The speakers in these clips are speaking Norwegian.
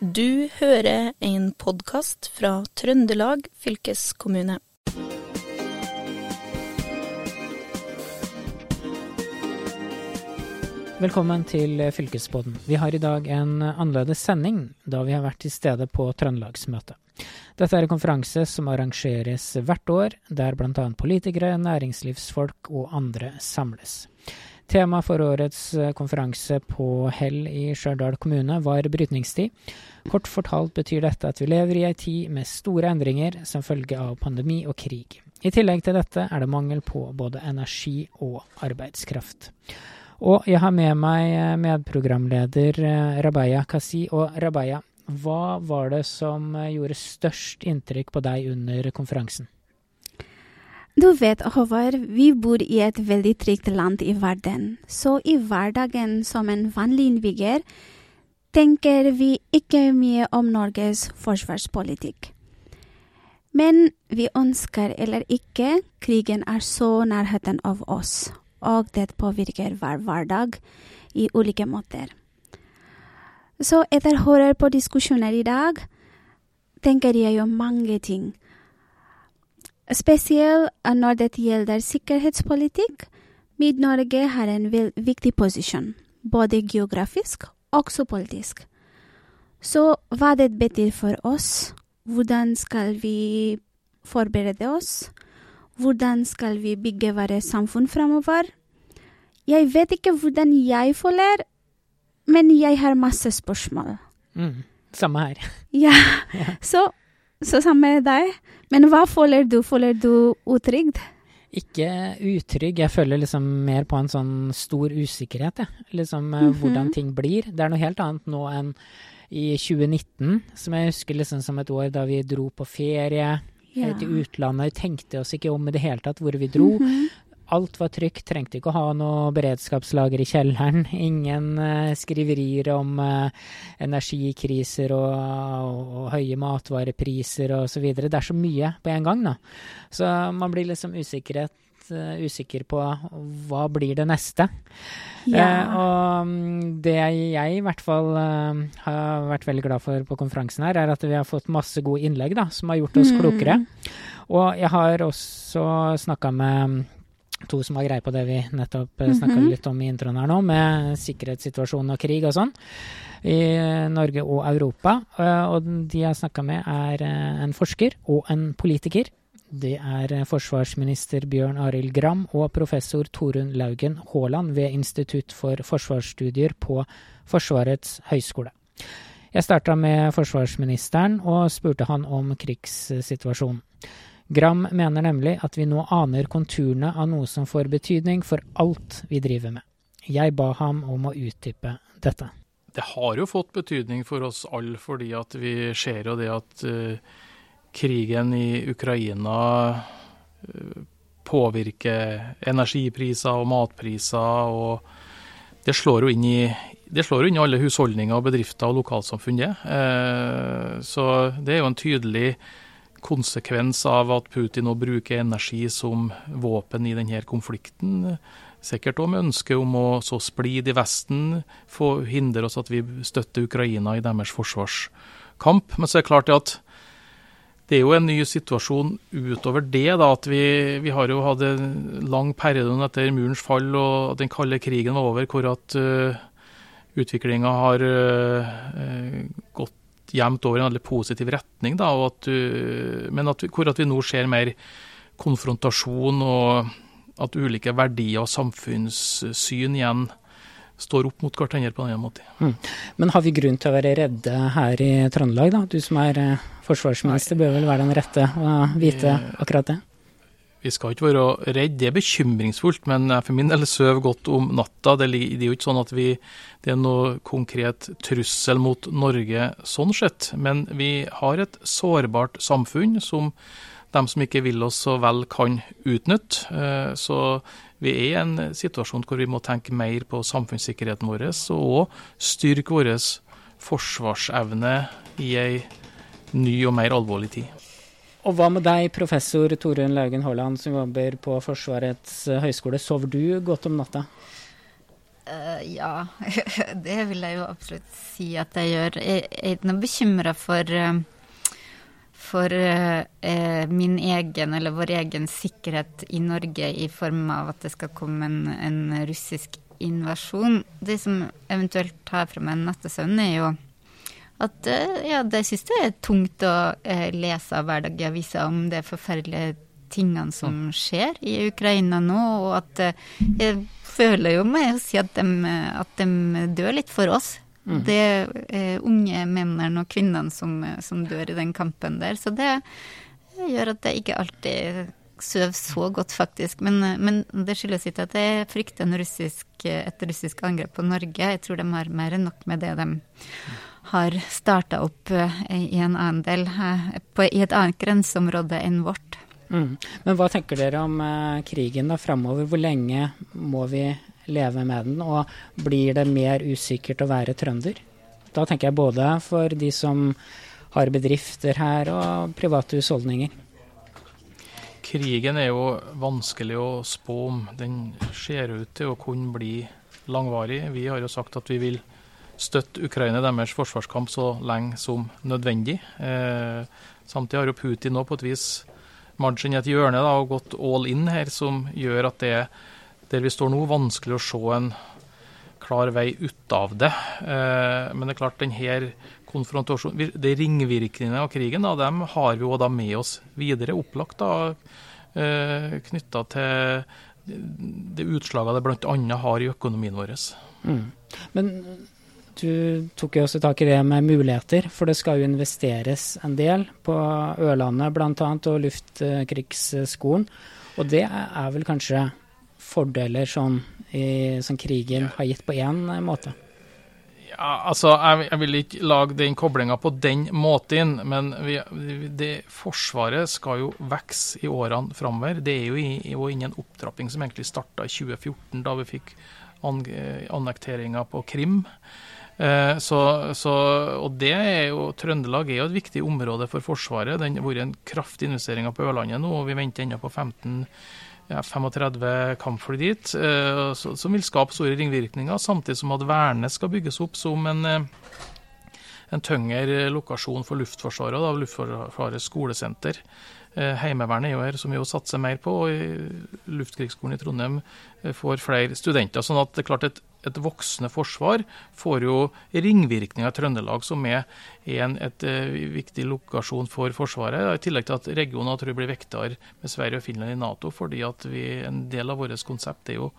Du hører en podkast fra Trøndelag fylkeskommune. Velkommen til Fylkespodden. Vi har i dag en annerledes sending, da vi har vært til stede på Trøndelagsmøtet. Dette er en konferanse som arrangeres hvert år, der bl.a. politikere, næringslivsfolk og andre samles. Tema for årets eh, konferanse på Hell i Stjørdal kommune var brytningstid. Kort fortalt betyr dette at vi lever i ei tid med store endringer som følge av pandemi og krig. I tillegg til dette er det mangel på både energi og arbeidskraft. Og jeg har med meg eh, medprogramleder eh, Rabaya Kasi. Og Rabaya, hva var det som gjorde størst inntrykk på deg under konferansen? Du vet, Håvard, vi bor i et veldig trygt land i verden, så i hverdagen som en vanlig innbygger tenker vi ikke mye om Norges forsvarspolitikk. Men vi ønsker eller ikke, krigen er så nærheten av oss, og det påvirker hver hverdag i ulike måter. Så etter å høre på diskusjoner i dag, tenker jeg jo mange ting Spesielt når det gjelder sikkerhetspolitikk. Midt-Norge har en viktig posisjon, både geografisk og politisk. Så hva det betyr for oss, hvordan skal vi forberede oss, hvordan skal vi bygge våre samfunn framover? Jeg vet ikke hvordan jeg føler, men jeg har masse spørsmål. Mm, samme her. Ja, så så samme deg. Men hva føler du? Føler du utrygg? Ikke utrygg, jeg føler liksom mer på en sånn stor usikkerhet, jeg. Liksom mm -hmm. hvordan ting blir. Det er noe helt annet nå enn i 2019, som jeg husker liksom som et år da vi dro på ferie ja. til utlandet. Vi tenkte oss ikke om i det hele tatt hvor vi dro. Mm -hmm. Alt var trygt, trengte ikke å ha noe beredskapslager i kjelleren. Ingen uh, skriverier om uh, energikriser og, og, og, høye matvarepriser osv. Det er så mye på en gang, da. Så man blir liksom usikkerhet, uh, usikker på hva blir det neste. Ja. og mm, det jeg i hvert fall har vært veldig glad for på konferansen her, er at vi har fått masse gode innlegg da, som har gjort oss mm. klokere. Og jeg har også snakka med to som har greie på det vi nettopp mm -hmm. litt om i introen her nå, med sikkerhetssituasjonen og krig og sånn i Norge og Europa. Eh, og de jeg har snakka med, er eh, en forsker og en politiker. Det er forsvarsminister Bjørn Arild Gram og professor Torunn Laugen Haaland ved Institutt for forsvarsstudier på Forsvarets høgskole. Jeg starta med forsvarsministeren og spurte han om krigssituasjonen. Gram mener nemlig at vi nå aner konturene av noe som får betydning for alt vi driver med. Jeg ba ham om å utdype dette. Det har jo fått betydning for oss alle, fordi at vi ser jo det at uh, krigen i Ukraina uh, påvirker energipriser og matpriser. og Det slår jo inn i, slår inn i alle husholdninger, og bedrifter og lokalsamfunn. Uh, så det er jo en tydelig konsekvens av at Putin nå bruker energi som våpen i denne konflikten. Sikkert òg med ønske om å så splid i Vesten, få hindre oss at vi støtter Ukraina i deres forsvarskamp. Men så er det klart at det er jo en ny situasjon utover det. da, at Vi, vi har jo hatt en lang periode etter murens fall og den kalde krigen var over, hvor at uh, utviklinga har uh, gått jevnt over en veldig positiv retning. Da, at du, men at, hvor at vi nå ser mer konfrontasjon, og at ulike verdier og samfunnssyn igjen står opp mot hverandre på en måte. Mm. Men har vi grunn til å være redde her i Trøndelag, da? Du som er eh, forsvarsminister bør vel være den rette å vite akkurat det? Vi skal ikke være redd, det er bekymringsfullt, men for min del sover godt om natta. Det er jo ikke sånn at vi, det er noe konkret trussel mot Norge sånn sett. Men vi har et sårbart samfunn som de som ikke vil oss så vel, kan utnytte. Eh, så vi er i en situasjon hvor vi må tenke mer på samfunnssikkerheten vår, og styrke vår forsvarsevne i ei ny og mer alvorlig tid. Og hva med deg, professor Torunn Laugen Haaland, som jobber på Forsvarets eh, høgskole. Sover du godt om natta? Uh, ja, det vil jeg jo absolutt si at jeg gjør. Jeg, jeg er ikke bekymra for, uh, for uh, min egen, eller vår egen sikkerhet i Norge i form av at det skal komme en, en russisk invasjon. Det som eventuelt tar fra meg nattesøvnen, er jo at ja, jeg syns det er tungt å lese hver dag i avisa om det forferdelige tingene som mm. skjer i Ukraina nå, og at jeg føler jo med å si at de, at de dør litt for oss. Mm. Det er unge mennene og kvinnene som, som, dør i den kampen der. Så det gjør at jeg ikke alltid sover så godt, faktisk. Men, men det skyldes ikke at jeg frykter russisk, et russisk angrep på Norge. Jeg tror de har mer enn nok med det de har starta opp eh, i en annen del, eh, på, i et annet grenseområde enn vårt. Mm. Men hva tenker dere om eh, krigen da framover? Hvor lenge må vi leve med den? Og blir det mer usikkert å være trønder? Da tenker jeg både for de som har bedrifter her, og private husholdninger. Krigen er jo vanskelig å spå om. Den ser ut til å kunne bli langvarig. Vi har jo sagt at vi vil støtte Ukraina i deres forsvarskamp så lenge som nødvendig. Eh, samtidig har jo Putin nå på et vis margin i et hjørne da, og gått all in her, som gjør at det der vi står nå, vanskelig å se en klar vei ut av det. Eh, men det er klart, denne konfrontasjonen, de ringvirkningene av krigen, da, dem har vi jo da med oss videre, opplagt da, eh, knytta til det utslaget det bl.a. har i økonomien vår. Mm. Men du tok jo også tak i det med muligheter, for det skal jo investeres en del på Ørlandet bl.a. og Luftkrigsskolen. Og det er vel kanskje fordeler som, i, som krigen har gitt på én måte? Ja, altså, jeg, jeg, vil ikke lage den koblinga på den måten, men vi, det, Forsvaret skal jo vokse i årene framover. Det er jo ingen opptrapping som egentlig starta i 2014, da vi fikk annekteringa på Krim. Eh, så, så, og det er jo, Trøndelag er jo et viktig område for Forsvaret. Det har vært en kraftig investering på Ørlandet nå, og vi venter ennå på 15, ja, 35 kampfly dit, eh, som vil skape store ringvirkninger. Samtidig som at Værnes skal bygges opp som en, eh, en tyngre lokasjon for Luftforsvaret, da, Luftforsvarets skolesenter. Heimevernet er jo her, som vi jo satser mer på. og Luftkrigsskolen i Trondheim får flere studenter. sånn at det er klart et et voksende forsvar får jo ringvirkninger i Trøndelag, som er en et, uh, viktig lokasjon for Forsvaret. I tillegg til at regionen tror jeg blir vektere med Sverige og Finland i Nato, fordi at vi, en del av vårt konsept er jo,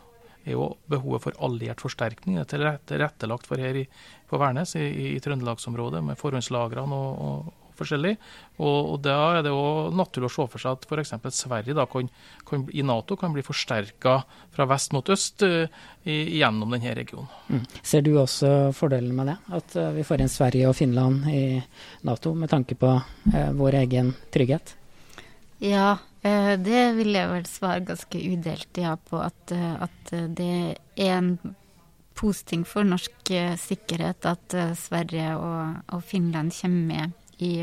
er jo behovet for alliert forsterkning. Det er tilrettelagt for her i, på Værnes, i, i Trøndelagsområdet, med forhåndslagrene og, og, forskjellig. Og, og Da er det også naturlig å se for seg at f.eks. Sverige da kan, kan, i Nato kan bli forsterka fra vest mot øst uh, i, gjennom denne regionen. Mm. Ser du også fordelen med det? At uh, vi får inn Sverige og Finland i Nato med tanke på uh, vår egen trygghet? Ja, det vil jeg vel svare ganske udelt ja på. At, at det er en positiv for norsk sikkerhet at Sverige og, og Finland kommer med i,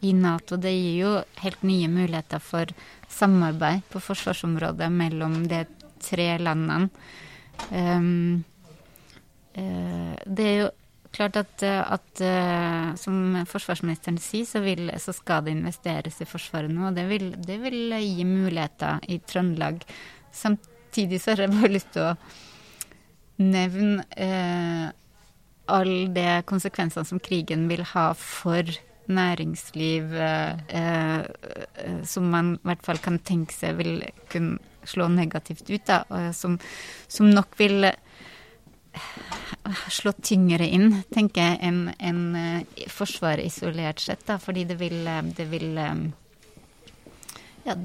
i, Nato. Det gir jo helt nye muligheter for samarbeid på forsvarsområdet mellom de tre landene. Um, uh, det er jo klart at, at uh, som forsvarsministeren sier, så, vil, så, skal det investeres i Forsvaret nå. Og det vil, det vil gi muligheter i Trøndelag. Samtidig så har jeg bare lyst til å nevne uh, alle de konsekvensene som krigen vil ha for næringsliv eh, eh, som man i hvert fall kan tenke seg vil kunne slå negativt ut, da, som, som, nok vil eh, slå tyngre inn, tenker jeg, enn en, uh, Forsvaret isolert sett. Da, fordi det vil, det vil ja,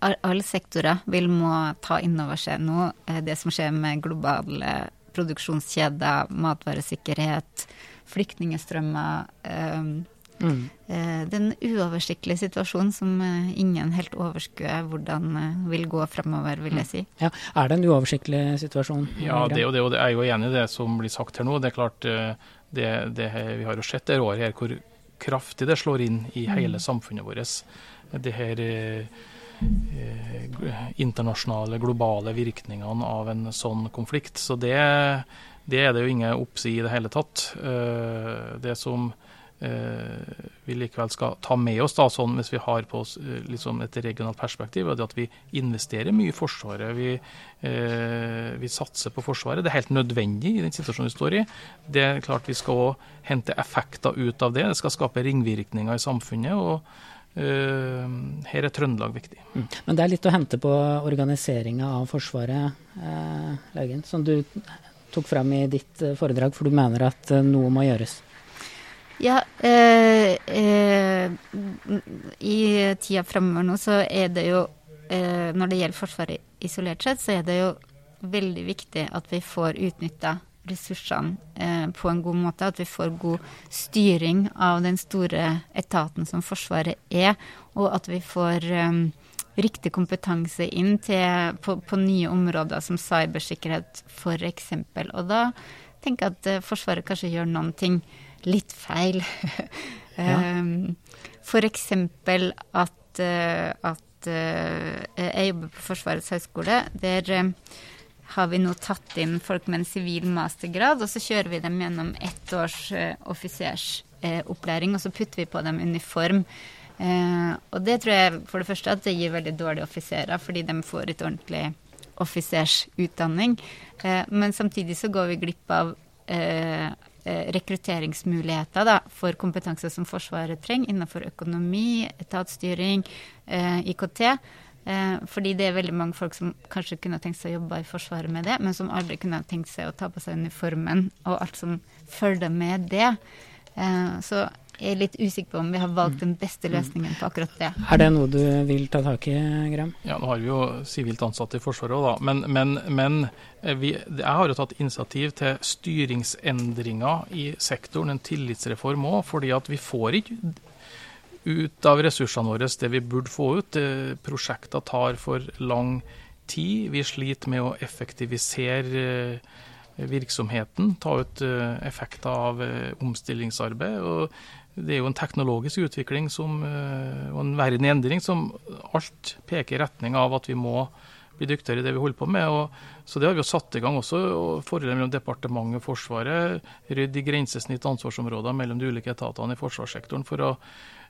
alle sektorer vil må ta inn over seg nå det som skjer med globale produksjonskjeder, matvaresikkerhet, flyktningstrømmer. Mm. Det er en uoversiktlig situasjon som eh, ingen helt overskuer hvordan eh, vil gå fremover, vil jeg mm. si. Ja, Er det en uoversiktlig situasjon? Ja, det og det, og det er jo enig i det som blir sagt her nå. Det er klart, det, det vi har jo sett det året her hvor kraftig det slår inn i mm. hele samfunnet vårt. Det her internasjonale, globale virkningene av en sånn konflikt. Så det, det er det jo ingen oppsi i det hele tatt. Det som Eh, vi likevel skal ta med oss, da, sånn hvis vi har på oss liksom et regionalt perspektiv, er at vi investerer mye i Forsvaret. Vi, eh, vi, satser på Forsvaret. Det er helt nødvendig i den situasjonen vi står i. Det er klart Vi skal også hente effekter ut av det. Det skal skape ringvirkninger i samfunnet. og eh, her er Trøndelag viktig. Mm. Men det er litt å hente på organiseringa av Forsvaret, eh, Laugen, som du tok fram i ditt foredrag, for du mener at noe må gjøres? Ja, eh, eh, i tida framover nå så er det jo eh, Når det gjelder Forsvaret isolert sett, så er det jo veldig viktig at vi får utnytta ressursene eh, på en god måte. At vi får god styring av den store etaten som Forsvaret er. Og at vi får eh, riktig kompetanse inn til, på, på nye områder som cybersikkerhet f.eks. Og da tenker jeg at eh, Forsvaret kanskje gjør noen ting litt feil. Ja. F.eks. for eksempel at, uh, at uh, jeg jobber på Forsvarets høgskole. Der uh, har vi nå tatt inn folk med en sivil mastergrad, og så kjører vi dem gjennom ett års offisersopplæring, og så putter vi på dem uniform. og det tror jeg for det første at det gir veldig dårlige offiserer, fordi de får et ordentlig offisersutdanning. men samtidig så går vi glipp av Eh, rekrutteringsmuligheter da, for kompetanse som Forsvaret trenger innenfor økonomi, etatsstyring, eh, IKT. Eh, fordi det er veldig mange folk som kanskje kunne tenkt seg å jobbe i Forsvaret med det, men som aldri kunne tenkt seg å ta på seg uniformen og alt som følger med det. så jeg er litt usikker på om vi har valgt den beste mm. løsningen på akkurat det. Er det noe du vil ta tak i, Gram? Ja, nå har vi jo sivilt ansatte i Forsvaret òg, da. Men, men, men eh, vi, jeg har jo tatt initiativ til styringsendringer i sektoren, en tillitsreform òg. Fordi at vi får ikke ut av ressursene våre det vi burde få ut. Prosjekter tar for lang tid. Vi sliter med å effektivisere eh, virksomheten, ta ut eh, effekter av omstillingsarbeid. og det er jo en teknologisk utvikling som, eh, og en verden i endring som alt peker i retning av at vi må bli dyktigere i det vi holder på med. Og, så det har vi jo satt i gang også. og Forholdet mellom departementet og Forsvaret. Rydde i grensesnitt ansvarsområder mellom de ulike etatene i forsvarssektoren for å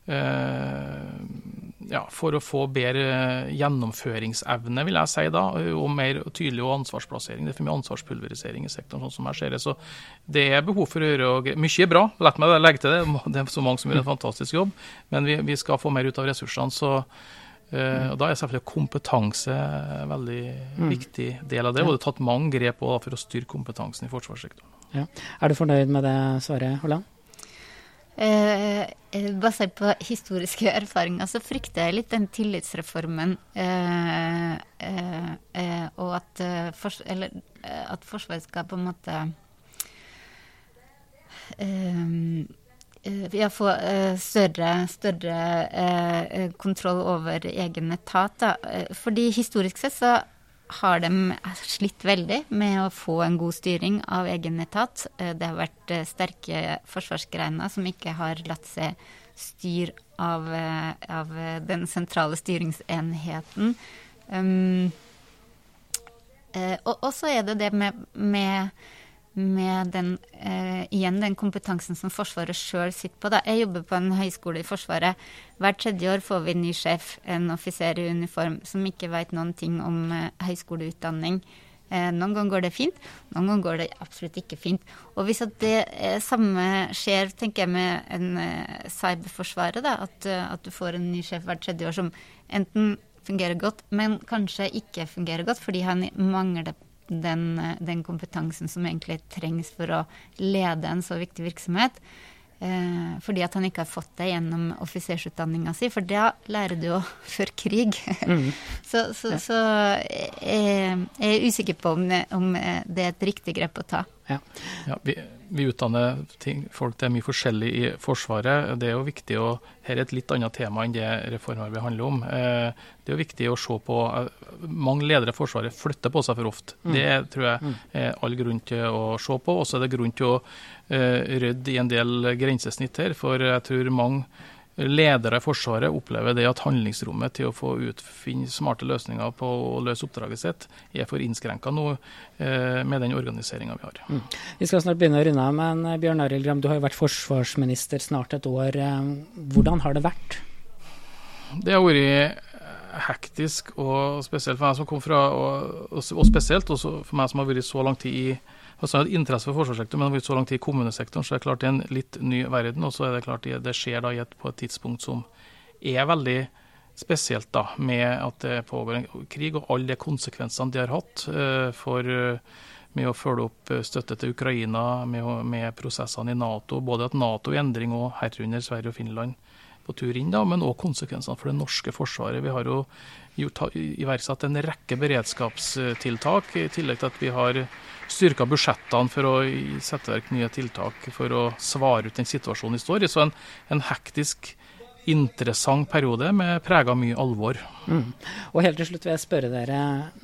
Eh, ja, for å få bedre gjennomføringsevne, vil jeg si da, og mer tydelig og ansvarsplassering. Det er for mye ansvarspulverisering i sektoren, sånn som jeg ser det. Så det er behov for å gjøre Mye er bra, la meg legge til det. Det er så mange som gjør en fantastisk jobb, men vi, vi skal få mer ut av ressursene. så Uh, og Da er selvfølgelig kompetanse en veldig mm. viktig del av det. Og det er tatt mange grep også for å styrke kompetansen i forsvarssektoren. Ja. Er du fornøyd med det svaret, Holland? Eh, eh, basert på historiske erfaringer så frykter jeg litt den tillitsreformen. Eh, eh, eh og at, for, eller, at, Forsvaret skal på en måte ja, få større, større kontroll over egen etat. Fordi historisk sett så har de slitt veldig med å få en god styring av egen etat. Eh, det har vært eh, sterke forsvarsgreiner som ikke har latt seg styre av, eh, av den sentrale styringsenheten. Um, og så er det det med, med med den, eh, igjen den kompetansen som Forsvaret sjøl sitter på. Da. Jeg jobber på en høyskole i Forsvaret. Hvert tredje år får vi en ny sjef, en offiser i uniform, som ikke vet noen ting om eh, høyskoleutdanning. Eh, noen ganger går det fint, noen ganger går det absolutt ikke fint. Og hvis det eh, samme skjer, tenker jeg med en eh, cyberforsvaret, da, at, eh, at, du får en ny sjef hvert tredje år som enten fungerer godt, men kanskje ikke fungerer godt fordi han mangler den, den, kompetansen som egentlig trengs for å lede en så viktig virksomhet. Eh, fordi at han ikke har fått det gjennom offisersutdanninga si, for da lærer du jo før krig. Mm. så, så, så jeg, jeg, er usikker på om om det er et riktig grep å ta. Ja, ja vi, vi, utdanner ting, folk til mye forskjellig i Forsvaret. Det er jo viktig å Her er et litt annet tema enn det reformarbeidet handler om. Eh, det er jo viktig å se på eh, Mange ledere i Forsvaret flytter på seg for ofte. Mm. Det tror jeg mm. er all grunn til å se på. Og så er det grunn til å uh, rydde i en del grensesnitt her. For jeg tror mange ledere i Forsvaret opplever det at handlingsrommet til å få utfinne smarte løsninger på å løse oppdraget sitt, er for innskrenka nå eh, med den organiseringa vi har. Mm. Vi skal snart begynne å runde av, men eh, Bjørn Arild Gram, du har jo vært forsvarsminister snart et år. Eh, hvordan har det vært? Det har vært hektisk, og spesielt for meg som kom fra, og, og spesielt også for meg som har vært så lang tid i altså jeg hadde interesse for forsvarssektoren, men har vært så lang tid i kommunesektoren, så det er klart det er en litt ny verden. Og så er det klart det, det skjer da på et tidspunkt som er veldig spesielt, da, med at det pågår en krig, og alle de konsekvensene de har hatt uh, for uh, med å følge opp eh, støtte til Ukraina, med, med prosessene i Nato. Både at Nato i endring, og herunder Sverige og Finland på tur inn, da, men òg konsekvensene for det norske forsvaret. Vi har jo gjort, iverksatt en rekke beredskapstiltak, i tillegg til at vi har styrka budsjettene for å sette verk nye tiltak for å svare ut den situasjonen vi står i. Så en, en hektisk, interessant periode med prega mye alvor. Mm. Og helt til slutt vil jeg spørre dere,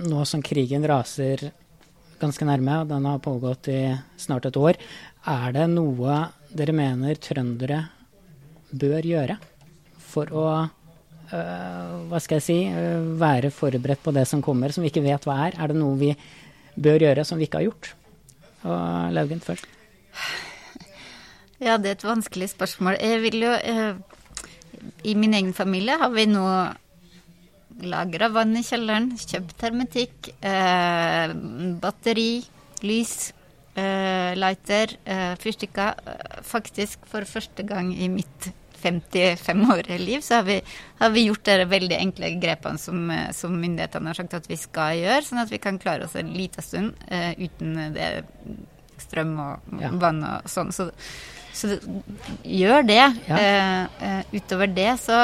nå som krigen raser ganske nærme, og den har pågått i snart et år, er det noe dere mener trøndere bør gjøre for å hva skal jeg si, øh, være forberedt på det som kommer, som vi ikke vet hva er? Er det noe vi bør gjøre som vi ikke har gjort? Og Laugen først. Ja, det er et vanskelig spørsmål. Jeg vil jo eh, I min egen familie har vi nå lagra vann i kjelleren, kjøpt hermetikk, eh, batteri, lys, eh, lighter, eh, fyrstikker. Faktisk for første gang i mitt 55-årige liv, så har vi, har vi, gjort de veldig enkle grepene som, som, myndighetene har sagt at vi skal gjøre, sånn at vi kan klare oss en liten stund uh, uten det strøm og ja. vann og sånn. Så, så gjør det. Ja. Uh, uh, utover det så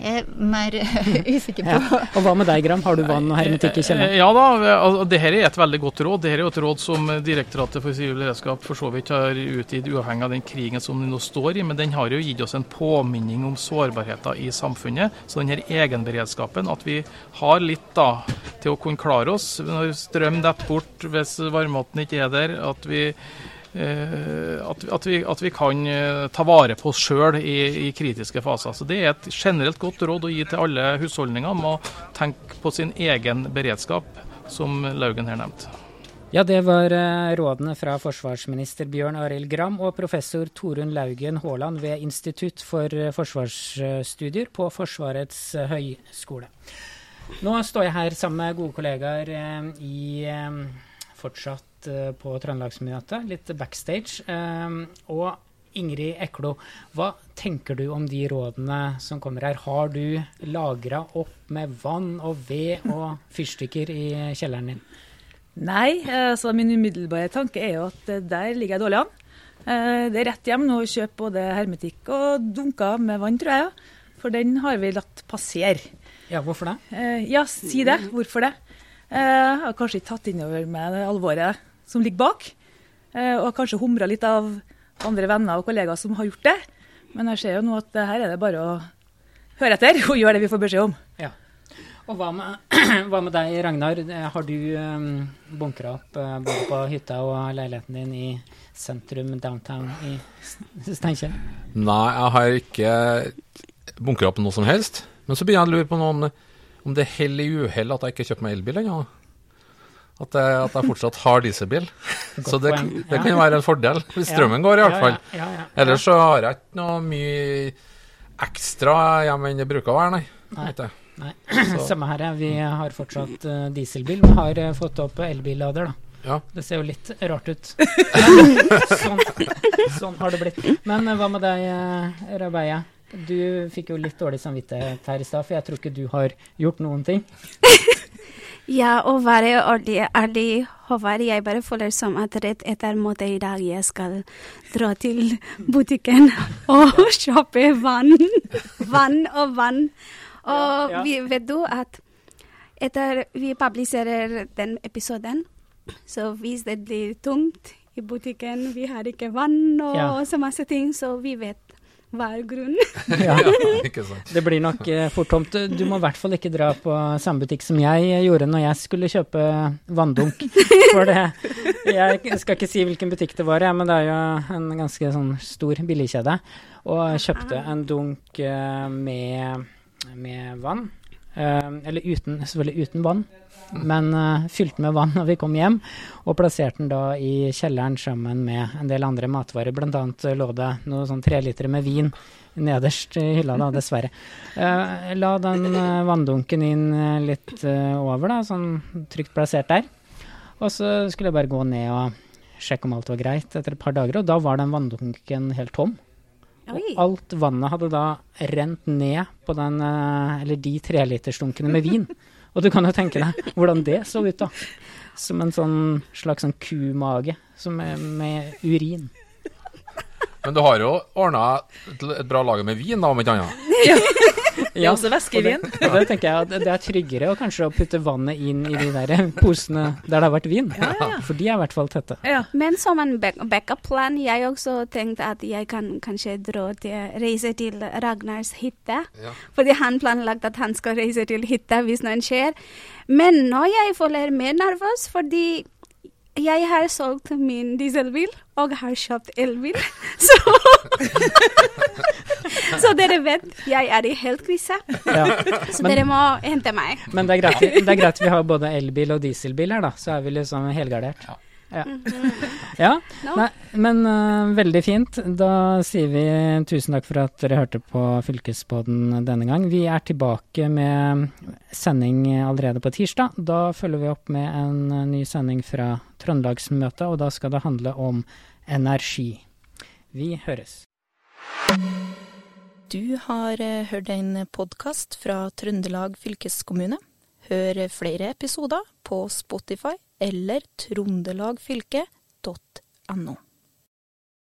jeg er mer usikker på. Ja. Og Hva med deg, Gram? Har du vann og hermetikk i kjelleren? Ja da, altså, det her er et veldig godt råd. Det her er jo et råd som Direktoratet for sivil beredskap for så vidt har utgitt uavhengig av den krigen som vi nå står i. Men den har jo gitt oss en påminning om sårbarheter i samfunnet. Så den her egenberedskapen, at vi har litt da til å kunne klare oss når strøm detter bort, hvis varmevannet ikke er der. at vi Eh, at, at, vi, at, vi, kan eh, ta vare på oss sjøl i, i, kritiske faser. Så Det er et generelt godt råd å gi til alle husholdninger om å tenke på sin egen beredskap, som Laugen her nevnte. Ja, det var eh, rådene fra forsvarsminister Bjørn Arild Gram og professor Torunn Laugen Haaland ved Institutt for forsvarsstudier på Forsvarets høgskole. Nå står jeg her sammen med gode kollegaer i fortsatt Eh, på Trøndelagsmøtet, litt backstage. Ehm, og Ingrid Eklo, hva tenker du om de rådene som kommer her? Har du lagra opp med vann og ved og fyrstikker i kjelleren din? Nei, altså min umiddelbare tanke er jo at der ligger jeg dårlig an. Eh, det er rett hjem nå å kjøpe både hermetikk og dunker med vann, tror jeg. For den har vi latt passere. Ja, hvorfor det? Eh, ja, si det. Hvorfor det? Jeg har kanskje ikke tatt inn over meg det alvoret som ligger bak. Og og kanskje humra litt av andre venner og kollegaer som har gjort det. Men jeg ser jo nå at her er det bare å høre etter og gjøre det vi får beskjed om. Ja. Og hva med, hva med deg, Ragnar? Har du um, bunkra opp uh, både på hytta og leiligheten din i sentrum, downtown i Steinkjer? Nei, jeg har ikke bunkra opp noe som helst. Men så begynner jeg å lure på noe om, om det er hell i uhell at jeg ikke kjøper meg elbil ennå. At jeg, at jeg, fortsatt har dieselbil. Så det, det kan være en fordel, hvis strømmen går, i hvert fall. Ja, ja, ja, Ellers så har jeg ikke noe mye ekstra hjemme enn det bruker å være, nei. nei. nei. Samme her, vi har fortsatt uh, dieselbil, men har uh, fått opp elbillader, da. Ja. Det ser jo litt rart ut. sånn, sånn, har det blitt. Men uh, hva med deg, Rabeia? Du fikk jo litt dårlig samvittighet her i stad, for jeg tror ikke du har gjort noen ting. Ja, å være ærlig, ærlig Håvard, jeg bare føler som at rett etter måte i dag jeg skal dra til butikken og kjøpe vann. vann og vann. Og ja, ja. Vi, vet du at etter vi publiserer den episoden, så hvis det blir tungt i butikken, vi har ikke vann og ja. så masse ting, så vi vet hva er grunnen? Ja. ikke sant. Det blir nok eh, fort tomt. Du må i hvert fall ikke dra på samme butikk som jeg gjorde når jeg skulle kjøpe vanndunk. For det Jeg skal ikke si hvilken butikk det var, ja, men det er jo en ganske sånn stor billigkjede. Og kjøpte en dunk eh, med, med vann. Eh, eller uten, selvfølgelig uten vann. Men uh, fylte med vann når vi kom hjem, og plasserte den da i kjelleren sammen med en del andre matvarer. Blant annet uh, lå det noe sånn trelitere med vin nederst i hylla, da, dessverre. Uh, la den uh, vanndunken inn litt over, da, sånn trygt plassert der. Og så skulle jeg bare gå ned og sjekke om alt var greit etter et par dager, og da var den vanndunken helt tom. Og alt vannet hadde da rent ned på den, eller de trelitersdunkene med vin. Og du kan jo tenke deg hvordan det så ut, da. Som en sånn slags sånn kumage som er med urin. Men du har jo ordna et, bra lager med vin, da, om ikke annet. Det er også væske i vin. Og det tenker jeg at det er tryggere å kanskje å putte vannet inn i de der posene der det har vært vin. For de er i hvert fall tette. Ja. Men som en back backup-plan, jeg også tenkte at jeg kan kanskje dra til, reise til Ragnars hytte. Ja. Fordi han planlagt at han skal reise til hytta hvis noe skjer. Men nå jeg føler mer nervøs, fordi jeg har solgt min dieselbil og har kjøpt elbil. Så, så dere vet, jeg er i helt krise. Ja. Så Men- dere må hente meg. Men det er, greit, det er greit vi har både elbil og dieselbil her, da. Så er vi liksom helgardert. Ja. Ja. ja. Nei, men uh, veldig fint. Da sier vi tusen takk for at dere hørte på Fylkesboden denne gang. Vi er tilbake med sending allerede på tirsdag. Da følger vi opp med en øh, ny sending fra Trøndelagsmøtet, og da skal det handle om energi. Vi høres. Du har eh, hørt en podkast fra Trøndelag fylkeskommune. Hør flere episoder på Spotify eller trondelagfylket.no.